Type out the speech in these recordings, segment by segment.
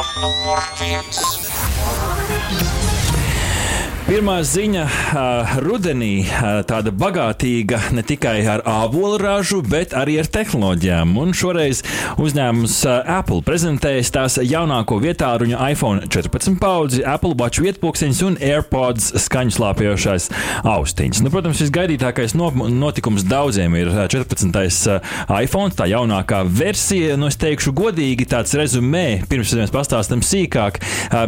Audience. Pirmā ziņa rudenī tāda bagātīga ne tikai ar ābolu ražu, bet arī ar tehnoloģijām. Un šoreiz uzņēmums Apple prezentēs tās jaunāko vietāruņu iPhone 14 paudzi, Apple Watch vietpunktiņus un AirPods skaņu slāpējošais austiņas. Nu, protams, visgaidītākais no, notikums daudziem ir 14. iPhone, tā jaunākā versija. Nu, es teikšu godīgi, tāds rezumē, pirms mēs pastāstam sīkāk,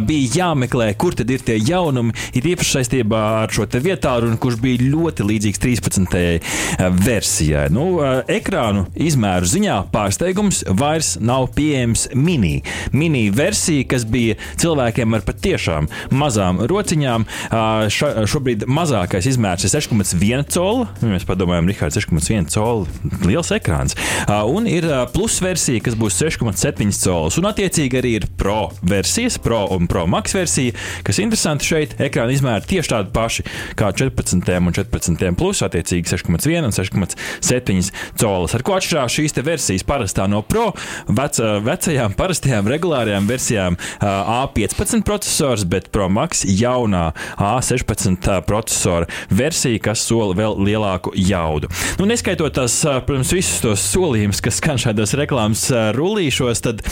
bija jāmeklē, kur tad ir tie jaunumi. Ir īpaši saistībā ar šo vietālu, kurš bija ļoti līdzīgs 13. Eh, versijai. Nu, eh, ekrānu izmēru ziņā pārsteigums vairs nav pieejams mini. Mini versija, kas bija cilvēkiem ar patiešām mazām rociņām, eh, ša, šobrīd mazākais izmērs ir 6,1 coli. Mēs padomājam, Rihards, 6,1 coli - liels ekrāns. Un ir plus versija, kas būs 6,7 colis. Un attiecīgi arī ir pro versijas, pro un pro max versija, kas interesanti šeit ekrāna izmērs tomēr tieši tādi paši kā 14 un 14 plus, attiecīgi 6,1 un 6,7 colas. Ar ko atšķirās šīs versijas parastā no Pro vec, vecajām, parastajām, regulārajām versijām A15 processors, bet Pro Max jaunā A16 procesora versija, kas sola vēl lielāku jaudu. Nu, neskaitot tās, protams, visus tos solījumus, kas skan šādos reklāmas rullīšos, tad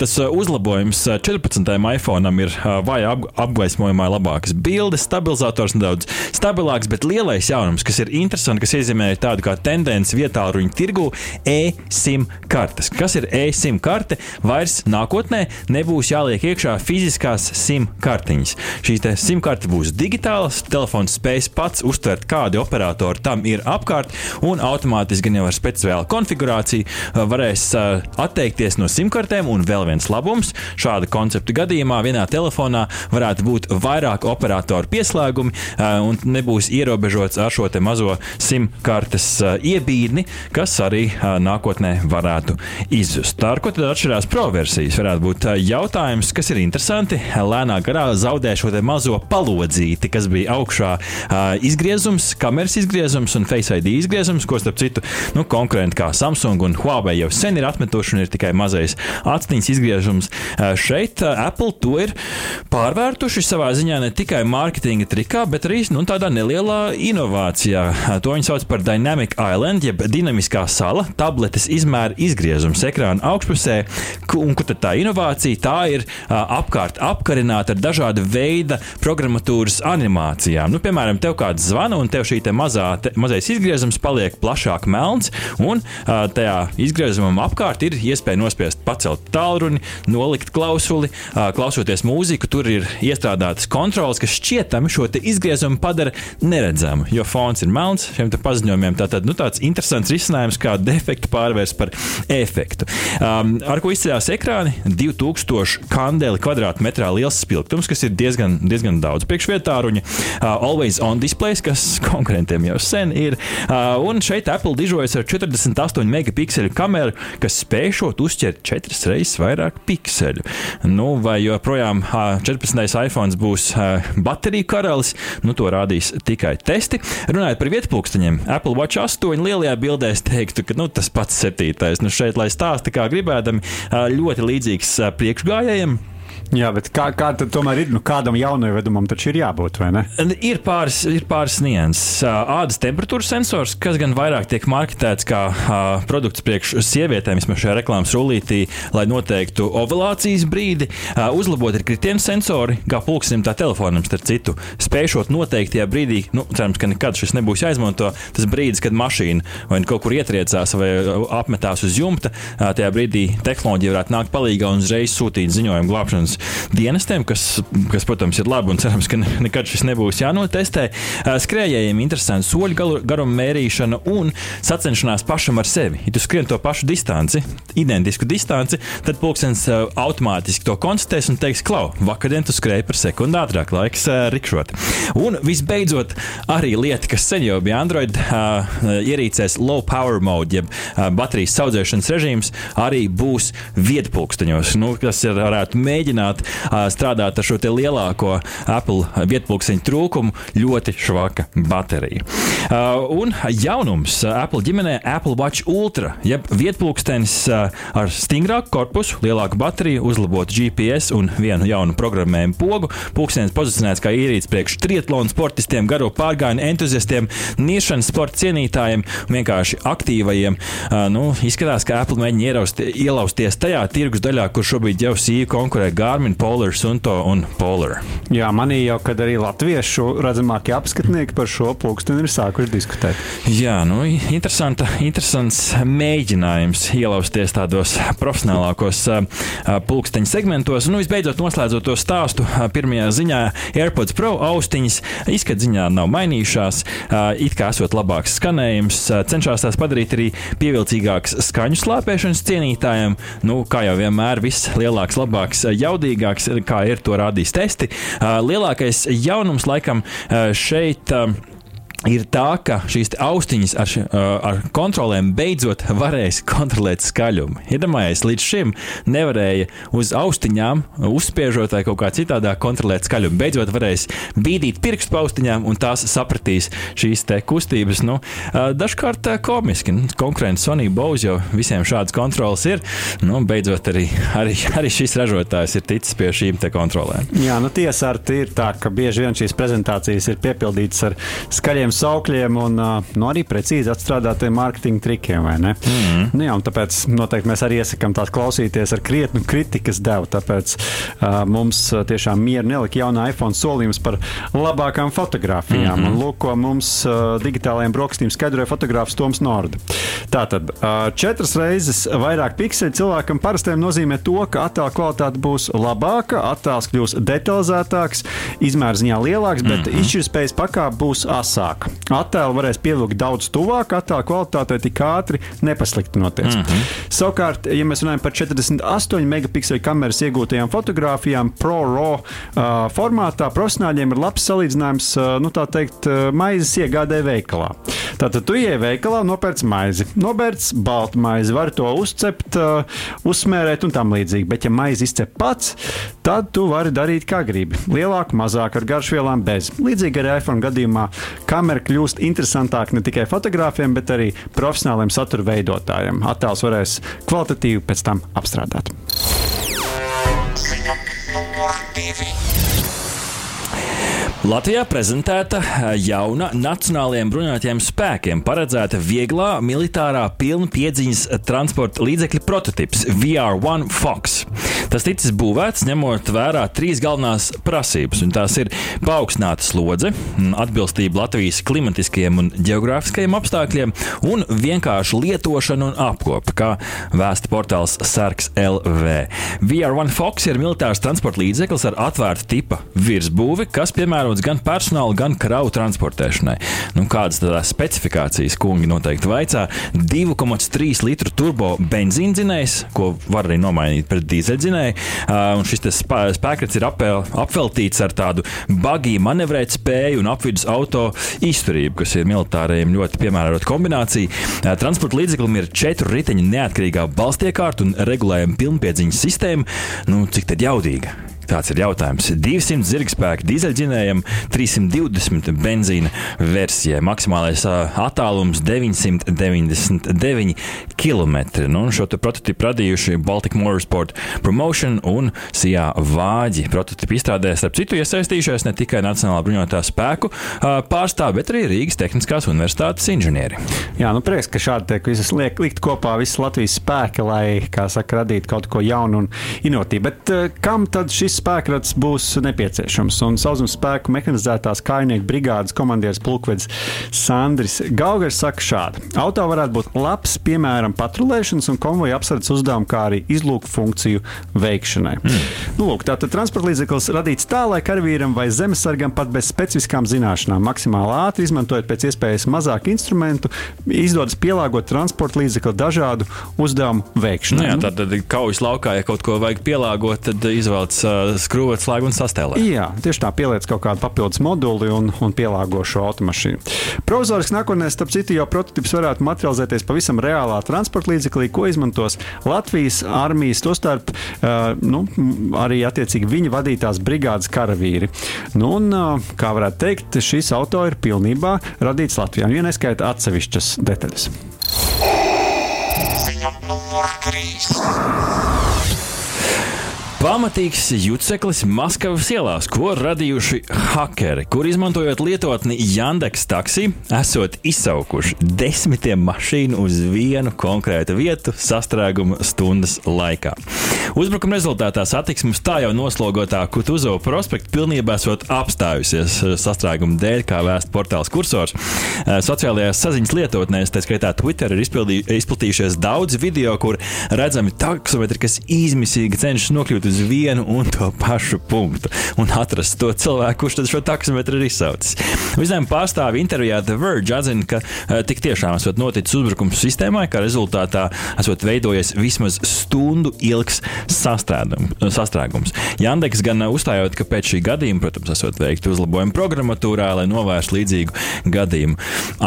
tas uzlabojums 14. iPhone ir vai apgaismojumā labākas bildes, stabilizators nedaudz stabilāks, bet lielais jaunums, kas ir interesants, kas iezīmē tādu kā tendenci vietā ruņu tirgu, e-sim kartes. Kas ir e-sim karte? Vairs nākotnē nebūs jāliek iekšā fiziskās sim kartiņas. Šīs sim kartes būs digitālas, telefons spēs pats uztvert, kādi operatori tam ir apkārt, un automātiski gan jau ar speciālu konfigurāciju uh, varēs uh, atteikties no sim kartēm. Un vēl viens labums šāda koncepta gadījumā vienā telefonā varētu būt vairāk operatoru piesaistīti pieslēgumi un nebūs ierobežots ar šo mazo simtkartes iebīdni, kas arī nākotnē varētu izzust. Ar ko tad atšķirās pro versijas? Varētu būt jautājums, kas ir interesanti. Lēnā garā zaudē šo mazo palodzīti, kas bija augšā izgriezums, kameras izgriezums un Face ID izgriezums, ko starp citu nu, konkurenti kā Samsung un Huawei jau sen ir atmetuši un ir tikai mazais atsniņas izgriezums. Šeit Apple to ir pārvērtuši savā ziņā ne tikai mārketinga mārketinga trikā, bet arī nu, tādā nelielā inovācijā. To viņi sauc par Dynamic Island, jeb dinamiskā sala. Tabletes izmēra izgriezums ekrāna augšpusē, un kur tā inovācija tā ir apkārt apkarināta ar dažāda veida programmatūras animācijām. Nu, piemēram, tev kāds zvana, un tev šī te mazā, te, mazais izgriezums paliek plašāk melns, un tajā izgriezumam apkārt ir iespēja nospiest pacelt tālruni, nolikt klausuli, klausoties mūziku. Tur ir iestrādātas kontrolas, kas šķietam jautājumi šo izgriezumu padara neredzamu, jo fons ir melns šiem paziņojumiem. Tātad nu, tāds interesants risinājums, kā defektu pārvērst par efektu. Um, ar ko izceļās ekrāni? 2000 kandeli kvadrātmetrā liels spilgtums, kas ir diezgan, diezgan daudz priekšvietāruņa. Uh, always on display, kas konkurentiem jau sen ir. Uh, un šeit Apple dižojas ar 48 megapikseļu kameru, kas spēj šot uzķert četras reizes vairāk pikseļu. Nu, vai joprojām uh, 14. iPhone būs uh, bateriju karalis. Nu, to rādīs tikai testi. Runājot par vietpunktiņiem, Apple Watch 8 lielajā bildē es teiktu, ka nu, tas pats septītais. Nu, šeit, lai stāsta kā gribēdami, ļoti līdzīgs priekšgājējiem. Jā, bet kā, kā tomēr ir? Nu, kādam jaunievedumam taču ir jābūt, vai ne? Ir pāris, ir pāris nianses. Ādas temperatūras sensors, kas gan vairāk tiek marketēts kā uh, produkts priekš sievietēm, vismaz šajā reklāmas rullītī, lai noteiktu ovulācijas brīdi. Uh, uzlabot ir kritienu sensori, kā pulksim tā telefonam, starp citu. Spēšot noteiktajā brīdī, nu, cerams, ka nekad šis nebūs jāizmanto, tas brīdis, kad mašīna vai nu kaut kur ietriecās vai apmetās uz jumta, uh, tajā brīdī tehnoloģija varētu nākt palīdzīgā un uzreiz sūtīt ziņojumu glābšanas dienestiem, kas, kas, protams, ir labi un cerams, ka nekad šis nebūs jānotestē. Skrējējiem interesanti soļu garuma mērīšana un sacenšanās pašam ar sevi. Ja tu skrien to pašu distanci, identisku distanci, tad pulkstenis automātiski to konstatēs un teiks, klau, vakardien tu skrēji par sekundi ātrāk, laiks rikšot. Un visbeidzot, arī lieta, kas sen jau bija Android ierīcēs low power mode, jeb baterijas audzēšanas režīms, arī būs vietpulksteņos, nu, kas ir, varētu mēģināt mēģināt uh, strādāt ar šo lielāko Apple vietpunktu trūkumu - ļoti švaka baterija. Uh, un jaunums Apple ģimenē - Apple Watch Ultra, jeb vietpunkts uh, ar stingrāku korpusu, lielāku bateriju, uzlabotu GPS un vienu jaunu programmējumu pogu. Pūkstens pozicionēts kā īrīts priekš triatlonu sportistiem, garo pārgājienu entuziastiem, niešanas sporta cienītājiem vienkārši aktīvajiem. Uh, nu, izskatās, ka Apple mēģina ielausties tajā tirgus daļā, kur šobrīd jau sīvi konkurē Garmin, Polar, Sunto un Polar. Jā, manī jau, kad arī latviešu redzamākie apskatnieki par šo pulksteni ir sākuši diskutēt. Jā, nu, interesants mēģinājums ielausties tādos profesionālākos pulksteņu segmentos. Nu, visbeidzot, noslēdzot to stāstu, pirmajā ziņā AirPods Pro austiņas izskatā ziņā nav mainījušās. It kā esot labāks skanējums, cenšas tās padarīt arī pievilcīgākas skaņu slāpēšanas cienītājiem. Nu, kā jau vienmēr, viss lielāks, labāks, jaudīgāks, kā ir to rādījis testi. Uh, lielākais jaunums laikam šeit ir tā, ka šīs austiņas ar, ar kontrolēm beidzot varēs kontrolēt skaļumu. Iedomājieties, līdz šim nevarēja uz austiņām, uzspiežot vai kaut kā citādā kontrolēt skaļumu. Beidzot varēs bīdīt pirkstu paustiņām, un tās sapratīs šīs kustības. Nu, dažkārt komiski. Nu, konkurence Sony Bose jau visiem šādas kontrolas ir. Nu, beidzot arī, arī, arī šis ražotājs ir ticis pie šīm kontrolēm. Jā, nu tiesa ir tā, ka bieži vien šīs prezentācijas ir piepildītas ar skaļiem tādiem saukļiem un nu, arī precīzi atstrādātiem mārketinga trikiem. Mm -hmm. nu, jā, tāpēc noteikti mēs arī iesakām tās klausīties ar krietnu kritikas devu. Tāpēc uh, mums tiešām mieru nelika jaunā iPhone solījums par labākām fotografijām. Mm -hmm. Un lūk, ko mums uh, digitālajiem brokastīm skaidroja fotogrāfs Toms Norda. Tātad uh, četras reizes vairāk pikseli cilvēkam parastiem nozīmē to, ka attēla kvalitāte būs labāka, attēls kļūs detalizētāks, izmērziņā lielāks, bet mm -hmm. izšķirtspējas pakāpe būs asāka tuvāk. Attēlu varēs pievilkt daudz tuvāk, attēlu kvalitātei tik ātri nepasliktinoties. Mm -hmm. Savukārt, ja mēs runājam par 48 megapikseli kameras iegūtajām fotografijām, ProRAW uh, formātā, profesionāļiem ir labs salīdzinājums, uh, nu tā teikt, uh, maizes iegādē veikalā. Tātad tu ieej veikalā, nopērc maizi, nopērc baltu maizi, var to uzcept, uh, uzsmērēt un tam līdzīgi. Bet, ja maizi izcep pats, tad tu vari darīt kā gribi. Lielāku, mazāku, ar garšvielām bez. Līdzīgi arī iPhone gadījumā kamera kļūst interesantāka ne tikai fotogrāfiem, bet arī profesionāliem satura veidotājiem. Attēls varēs kvalitatīvi pēc tam apstrādāt. Latvijā prezentēta eh, jauna Nacionālajiem bruņotajiem spēkiem paredzēta vieglā militārā pilnpiedziņas transporta līdzekļa prototyps VR1 Fox. Tas ticis būvēts ņemot vērā trīs galvenās prasības, un tās ir paaugstināta slodze, atbilstība Latvijas klimatiskajiem un geogrāfiskajiem apstākļiem un vienkārša lietošana un apkope, kā vēsta portāls Sarks LV. VR1 Fox ir militārs transporta līdzeklis ar atvērtu tipa virsbūvi, kas piemērots gan personāla, gan kravu transportēšanai. Nu, kādas tās specifikācijas kungi noteikti vaicā? 2,3 litru turbo benzīndzinējs, ko var arī nomainīt pret dīzeļdzinēju. Uh, un šis spē, spēkrats ir apel, apveltīts ar tādu bagīju manevrēt spēju un apvidus auto izturību, kas ir militārajiem ļoti piemērota kombinācija. Uh, transporta līdzeklim ir četru riteņu neatkarīgā balstiekārta un regulējuma pilnpiedziņas sistēma. Nu, cik tad jaudīga? Tāds ir jautājums. 200 zirgspēku dīzeļģinējam, 320 benzīna versijai. Maksimālais attālums 999 km. Nu, šo prototipu radījuši Baltic Motorsport Promotion un Sijā Vāģi. Prototipu izstrādē starp citu iesaistījušies ne tikai Nacionālā bruņotā spēku pārstāvji, bet arī Rīgas Tehniskās universitātes inženieri. Jā, nu prieks, ka šādi tiek visas liek, likt kopā visas Latvijas spēki, lai, kā saka, radītu kaut ko jaunu un inovatīvu. Bet kam tad šis šis spēkrats būs nepieciešams. Un sauszemes spēku mehanizētās kājnieku brigādes komandieris Plukvedis Sandris Gaugers saka šādi: Auto varētu būt labs, piemēram, patrulēšanas un konvoja apsardzes uzdevumu, kā arī izlūku funkciju veikšanai. Mm. Nu, lūk, tātad transporta līdzeklis radīts tā, lai karavīram vai zemesargam pat bez specifiskām zināšanām, maksimāli ātri izmantojot pēc iespējas mazāk instrumentu, izdodas pielāgot transporta līdzekli dažādu uzdevumu veikšanai. Nu, jā, tad, tad kaujas laukā, ja kaut ko vajag pielāgot, tad izvēlas uh, skrūvēt slēgu un sastēlēt. Jā, tieši tā pieliec kaut kādu papildus moduli un, un pielāgo šo automašīnu. Provizoriski nākotnē, starp citu, jau prototyps varētu materializēties pavisam reālā transporta līdzeklī, ko izmantos Latvijas armijas, tostarp uh, nu, arī attiecīgi viņa vadītās brigādes karavīri. Nu, un, uh, kā varētu teikt, šis auto ir pilnībā radīts Latvijā, ja neskaita atsevišķas detaļas. Ziņa numur 3. Pamatīgs juceklis Maskavas ielās, ko radījuši hakeri, kur izmantojot lietotni Yandex taksi, esot izsaukuši desmitiem mašīnu uz vienu konkrētu vietu sastrēguma stundas laikā. Uzbrukuma rezultātā satiksmes tā jau noslogotā Kutuzo prospekta pilnībā esot apstājusies sastrēguma dēļ, kā vēst portāls kursors. Eh, sociālajās saziņas lietotnēs, tā skaitā Twitter, ir izplatījušies daudz video, kur redzami taksometri, kas izmisīgi cenšas nokļūt uz uz vienu un to pašu punktu un atrast to cilvēku, kurš šo taksometru ir izsaucis. Uzņēmuma pārstāvi intervijā The Verge atzina, ka uh, tik tiešām esot noticis uzbrukums sistēmai, kā rezultātā esot veidojies vismaz stundu ilgs sastrēgums. Jandeks gan uzstājot, ka pēc šī gadījuma, protams, esot veikti uzlabojumi programmatūrā, lai novērstu līdzīgu gadījumu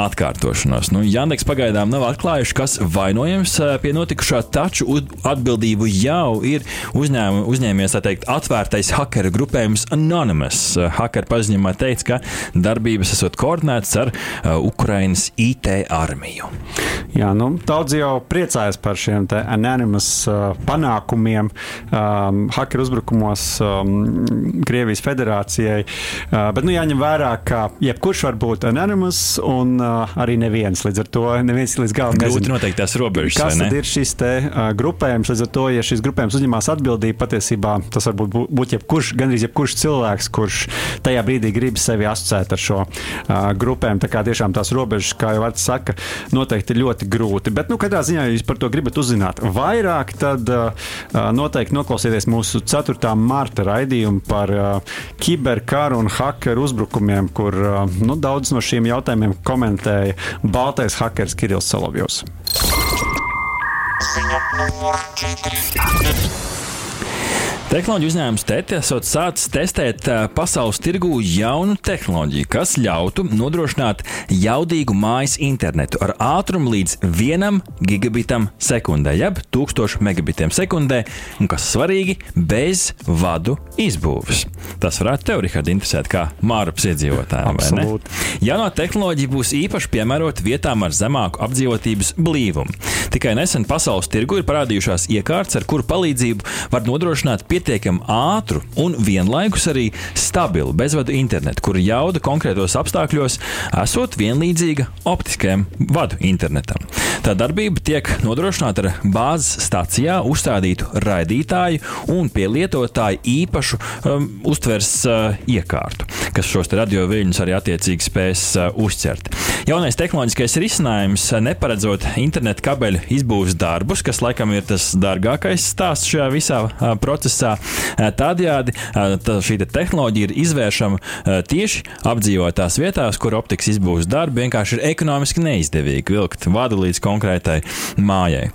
atkārtošanos. Nu, Jandeks pagaidām nav atklājuši, kas vainojams pie notikušā, taču atbildību jau ir uzņēmumi uzņēmies teikt, atvērtais hackera grupējums Anonymous. Hackera paziņojumā teica, ka darbības esot koordinētas ar uh, Ukrainas IT armiju. Jā, nu, daudz jau priecājas par šiem Anonymous uh, panākumiem um, hackera uzbrukumos um, Krievijas federācijai. Uh, bet nu, jāņem vērā, ka jebkurš var būt Anonymous un uh, arī neviens. Līdz ar to neviens līdz galam robežas. Kas ir šis te, uh, grupējums? Līdz ar to, ja šis grupējums uzņemās atbildību, patiesībā patiesībā tas var būt, būt jebkurš, gandrīz jebkurš cilvēks, kurš tajā brīdī grib sevi asociēt ar šo uh, grupēm. Tā kā tiešām tās robežas, kā jau Vārts saka, noteikti ir ļoti grūti. Bet, nu, kādā ziņā jūs par to gribat uzzināt vairāk, tad uh, noteikti noklausieties mūsu 4. marta raidījumu par uh, kiberkaru un hakeru uzbrukumiem, kur uh, nu, daudz no šiem jautājumiem komentēja Baltais hakeris Kirillis Solovjovs. Ziņa numur 4. Tehnoloģiju uzņēmums TETE esot sācis testēt pasaules tirgū jaunu tehnoloģiju, kas ļautu nodrošināt jaudīgu mājas internetu ar ātrumu līdz 1 gigabitam sekundē, jeb 1000 megabitiem sekundē, un kas svarīgi, bez vadu izbūves. Tas varētu tev, Rihard, interesēt kā māraps iedzīvotājiem. Jaunā tehnoloģija būs īpaši piemērota vietām ar zemāku apdzīvotības blīvumu. Tikai nesen pasaules tirgu ir parādījušās iekārtas, ar kuru palīdzību var nodrošināt pietiekami ātru un vienlaikus arī stabilu bezvadu internetu, kura jauda konkrētos apstākļos esot vienlīdzīga optiskajam vadu internetam. Tā darbība tiek nodrošināta ar bāzes stācijā uzstādītu raidītāju un pie lietotāja īpašu um, uztvers uh, iekārtu, kas šos radioviļņus arī attiecīgi spēs uh, uztvert. Jaunais tehnoloģiskais risinājums, uh, neparedzot internetu kabeļu izbūves darbus, kas laikam ir tas dārgākais stāsts šajā visā uh, procesā. Tādējādi tā, šī te tehnoloģija ir izvēršama tieši apdzīvotās vietās, kur optikas izbūves darbi vienkārši ir ekonomiski neizdevīgi vilkt vadu līdz konkrētai mājai.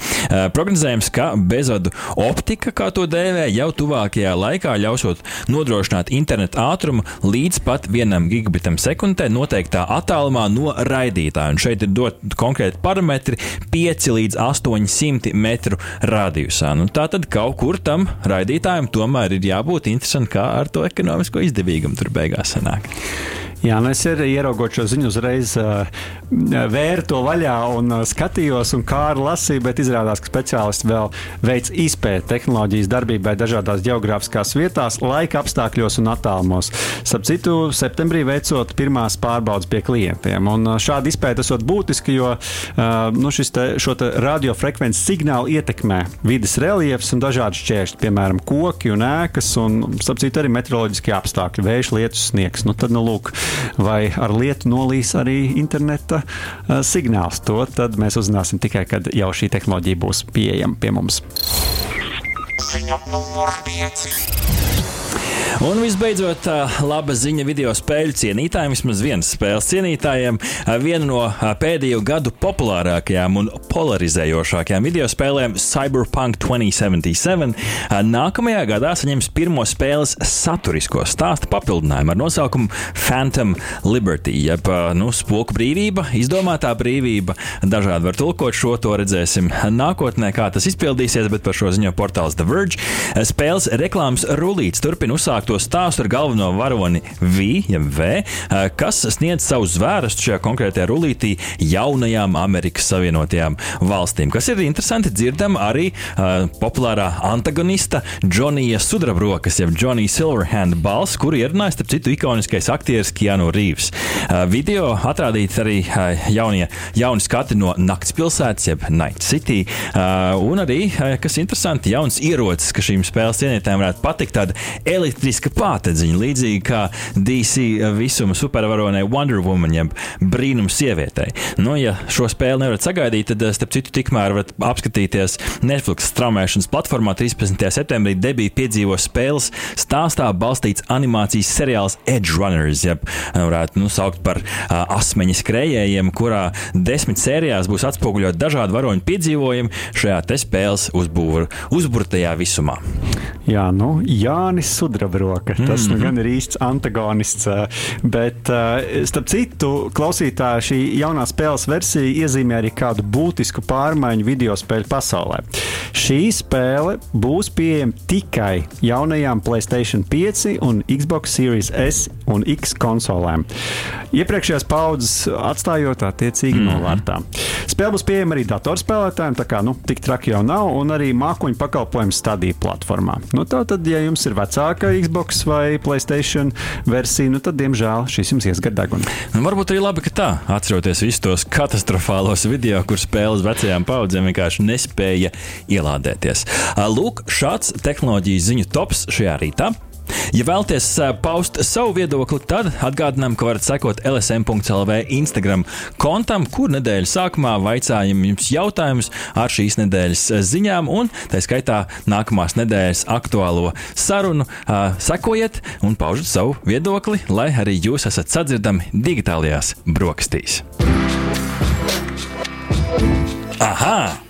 Prognozējams, ka bezvadu optika, kā to dēvē, jau tuvākajā laikā ļausot nodrošināt internetu ātrumu līdz pat vienam gigabitam sekundē noteiktā attālumā no raidītāja. Un šeit ir dot konkrēti parametri 5 līdz 800 metru radiusā. Nu, tā tad kaut kur tam raidītājam jautājumam tomēr ir jābūt interesantam, kā ar to ekonomisko izdevīgumu tur beigās sanāk. Jā, nu es arī ieraugot šo ziņu, uzreiz uh, vēru to vaļā un uh, skatījos, un kā ar lasīju, bet izrādās, ka speciālisti vēl veic izpēti tehnoloģijas darbībai dažādās geogrāfiskās vietās, laika apstākļos un attālumos. Starp citu, septembrī veicot pirmās pārbaudas pie klientiem. Un uh, šāda izpēta esot būtiska, jo uh, nu, te, šo te radiofrekvences signālu ietekmē vidas reliefs un dažādi šķēršļi, piemēram, koki un ēkas, un, starp citu, arī meteoroloģiskie apstākļi, vējš, lietus, sniegs. Nu, tad, nu, lūk, vai ar lietu nolīs arī interneta uh, signāls. To mēs uzzināsim tikai, kad jau šī tehnoloģija būs pieejama pie mums. Ziņa numur 5. Un visbeidzot, laba ziņa video spēļu cienītājiem, vismaz vienas spēles cienītājiem. Viena no pēdējo gadu populārākajām un polarizējošākajām video spēlēm, Cyberpunk 2077, nākamajā gadā saņems pirmo spēles saturisko stāstu papildinājumu ar nosaukumu Phantom Liberty, jeb nu, spoku brīvība, izdomātā brīvība. Dažādi var tulkot šo, to redzēsim nākotnē, kā tas izpildīsies, bet par šo ziņo portāls The Verge. Spēles reklāmas rullīts turpina uzsākto stāstu ar galveno varoni V, ja v kas sniedz savu zvērestu šajā konkrētajā rullītī jaunajām Amerikas Savienotajām valstīm. Kas ir interesanti, dzirdam arī uh, populārā antagonista Džonija Sudrabrokas, jeb Johnny Silverhand balss, kuru ierunājas, starp citu, ikoniskais aktieris Keanu Reeves. Uh, video atrādīts arī uh, jaunie, jauni skati no nakts pilsētas, jeb Night City, uh, un arī, uh, kas interesanti, jauns ierocis, ka šīm spēles cienītājiem varētu patikt, tāda elektriska pātedziņa, līdzīgi kā DC visuma supervaronai Wonder Woman, jeb brīnums sievietei. Nu, ja šo spēli nevarat sagaidīt, tad, starp citu, tikmēr varat apskatīties Netflix straumēšanas platformā 13. septembrī debija piedzīvo spēles stāstā balstīts animācijas seriāls Edge Runners, jeb varētu nu, saukt par uh, asmeņa skrējējiem, kurā desmit sērijās būs atspoguļot dažādu varoņu piedzīvojumu šajā spēles uzbūr, uzburtajā visumā. Jā, nu, Jānis Sudrabroka. Tas mm -hmm. nu mhm. gan ir īsts antagonists. Bet, starp citu, klausītāji, šī jaunā spēles versija iezīmē arī kādu būtisku pārmaiņu video spēļu pasaulē. Šī spēle būs pieejama tikai jaunajām PlayStation 5 un Xbox Series S un X konsolēm. Iepriekšējās paudzes atstājot attiecīgi mm -hmm. novārtā. Spēle būs pieejama arī datorspēlētājiem, tā kā nu, tik traki jau nav, un arī mākoņu pakalpojumu stadiju platformā. Nu, tā tad, ja jums ir vecāka Xbox vai Playstation versija, nu, tad, diemžēl, šis jums ies gar degunu. Nu, varbūt arī labi, ka tā, atceroties visus tos katastrofālos video, kur spēles vecajām paudzēm vienkārši nespēja ielādēties. Lūk, šāds tehnoloģiju ziņu tops šajā rītā. Ja vēlaties paust savu viedokli, tad atgādinām, ka varat sekot LSM.CLV Instagram kontam, kur nedēļas sākumā vaicājam jums jautājumus ar šīs nedēļas ziņām, un tā skaitā nākamās nedēļas aktuālo sarunu. Sekojiet un paužat savu viedokli, lai arī jūs esat sadzirdami digitālajās brokastīs. Aha!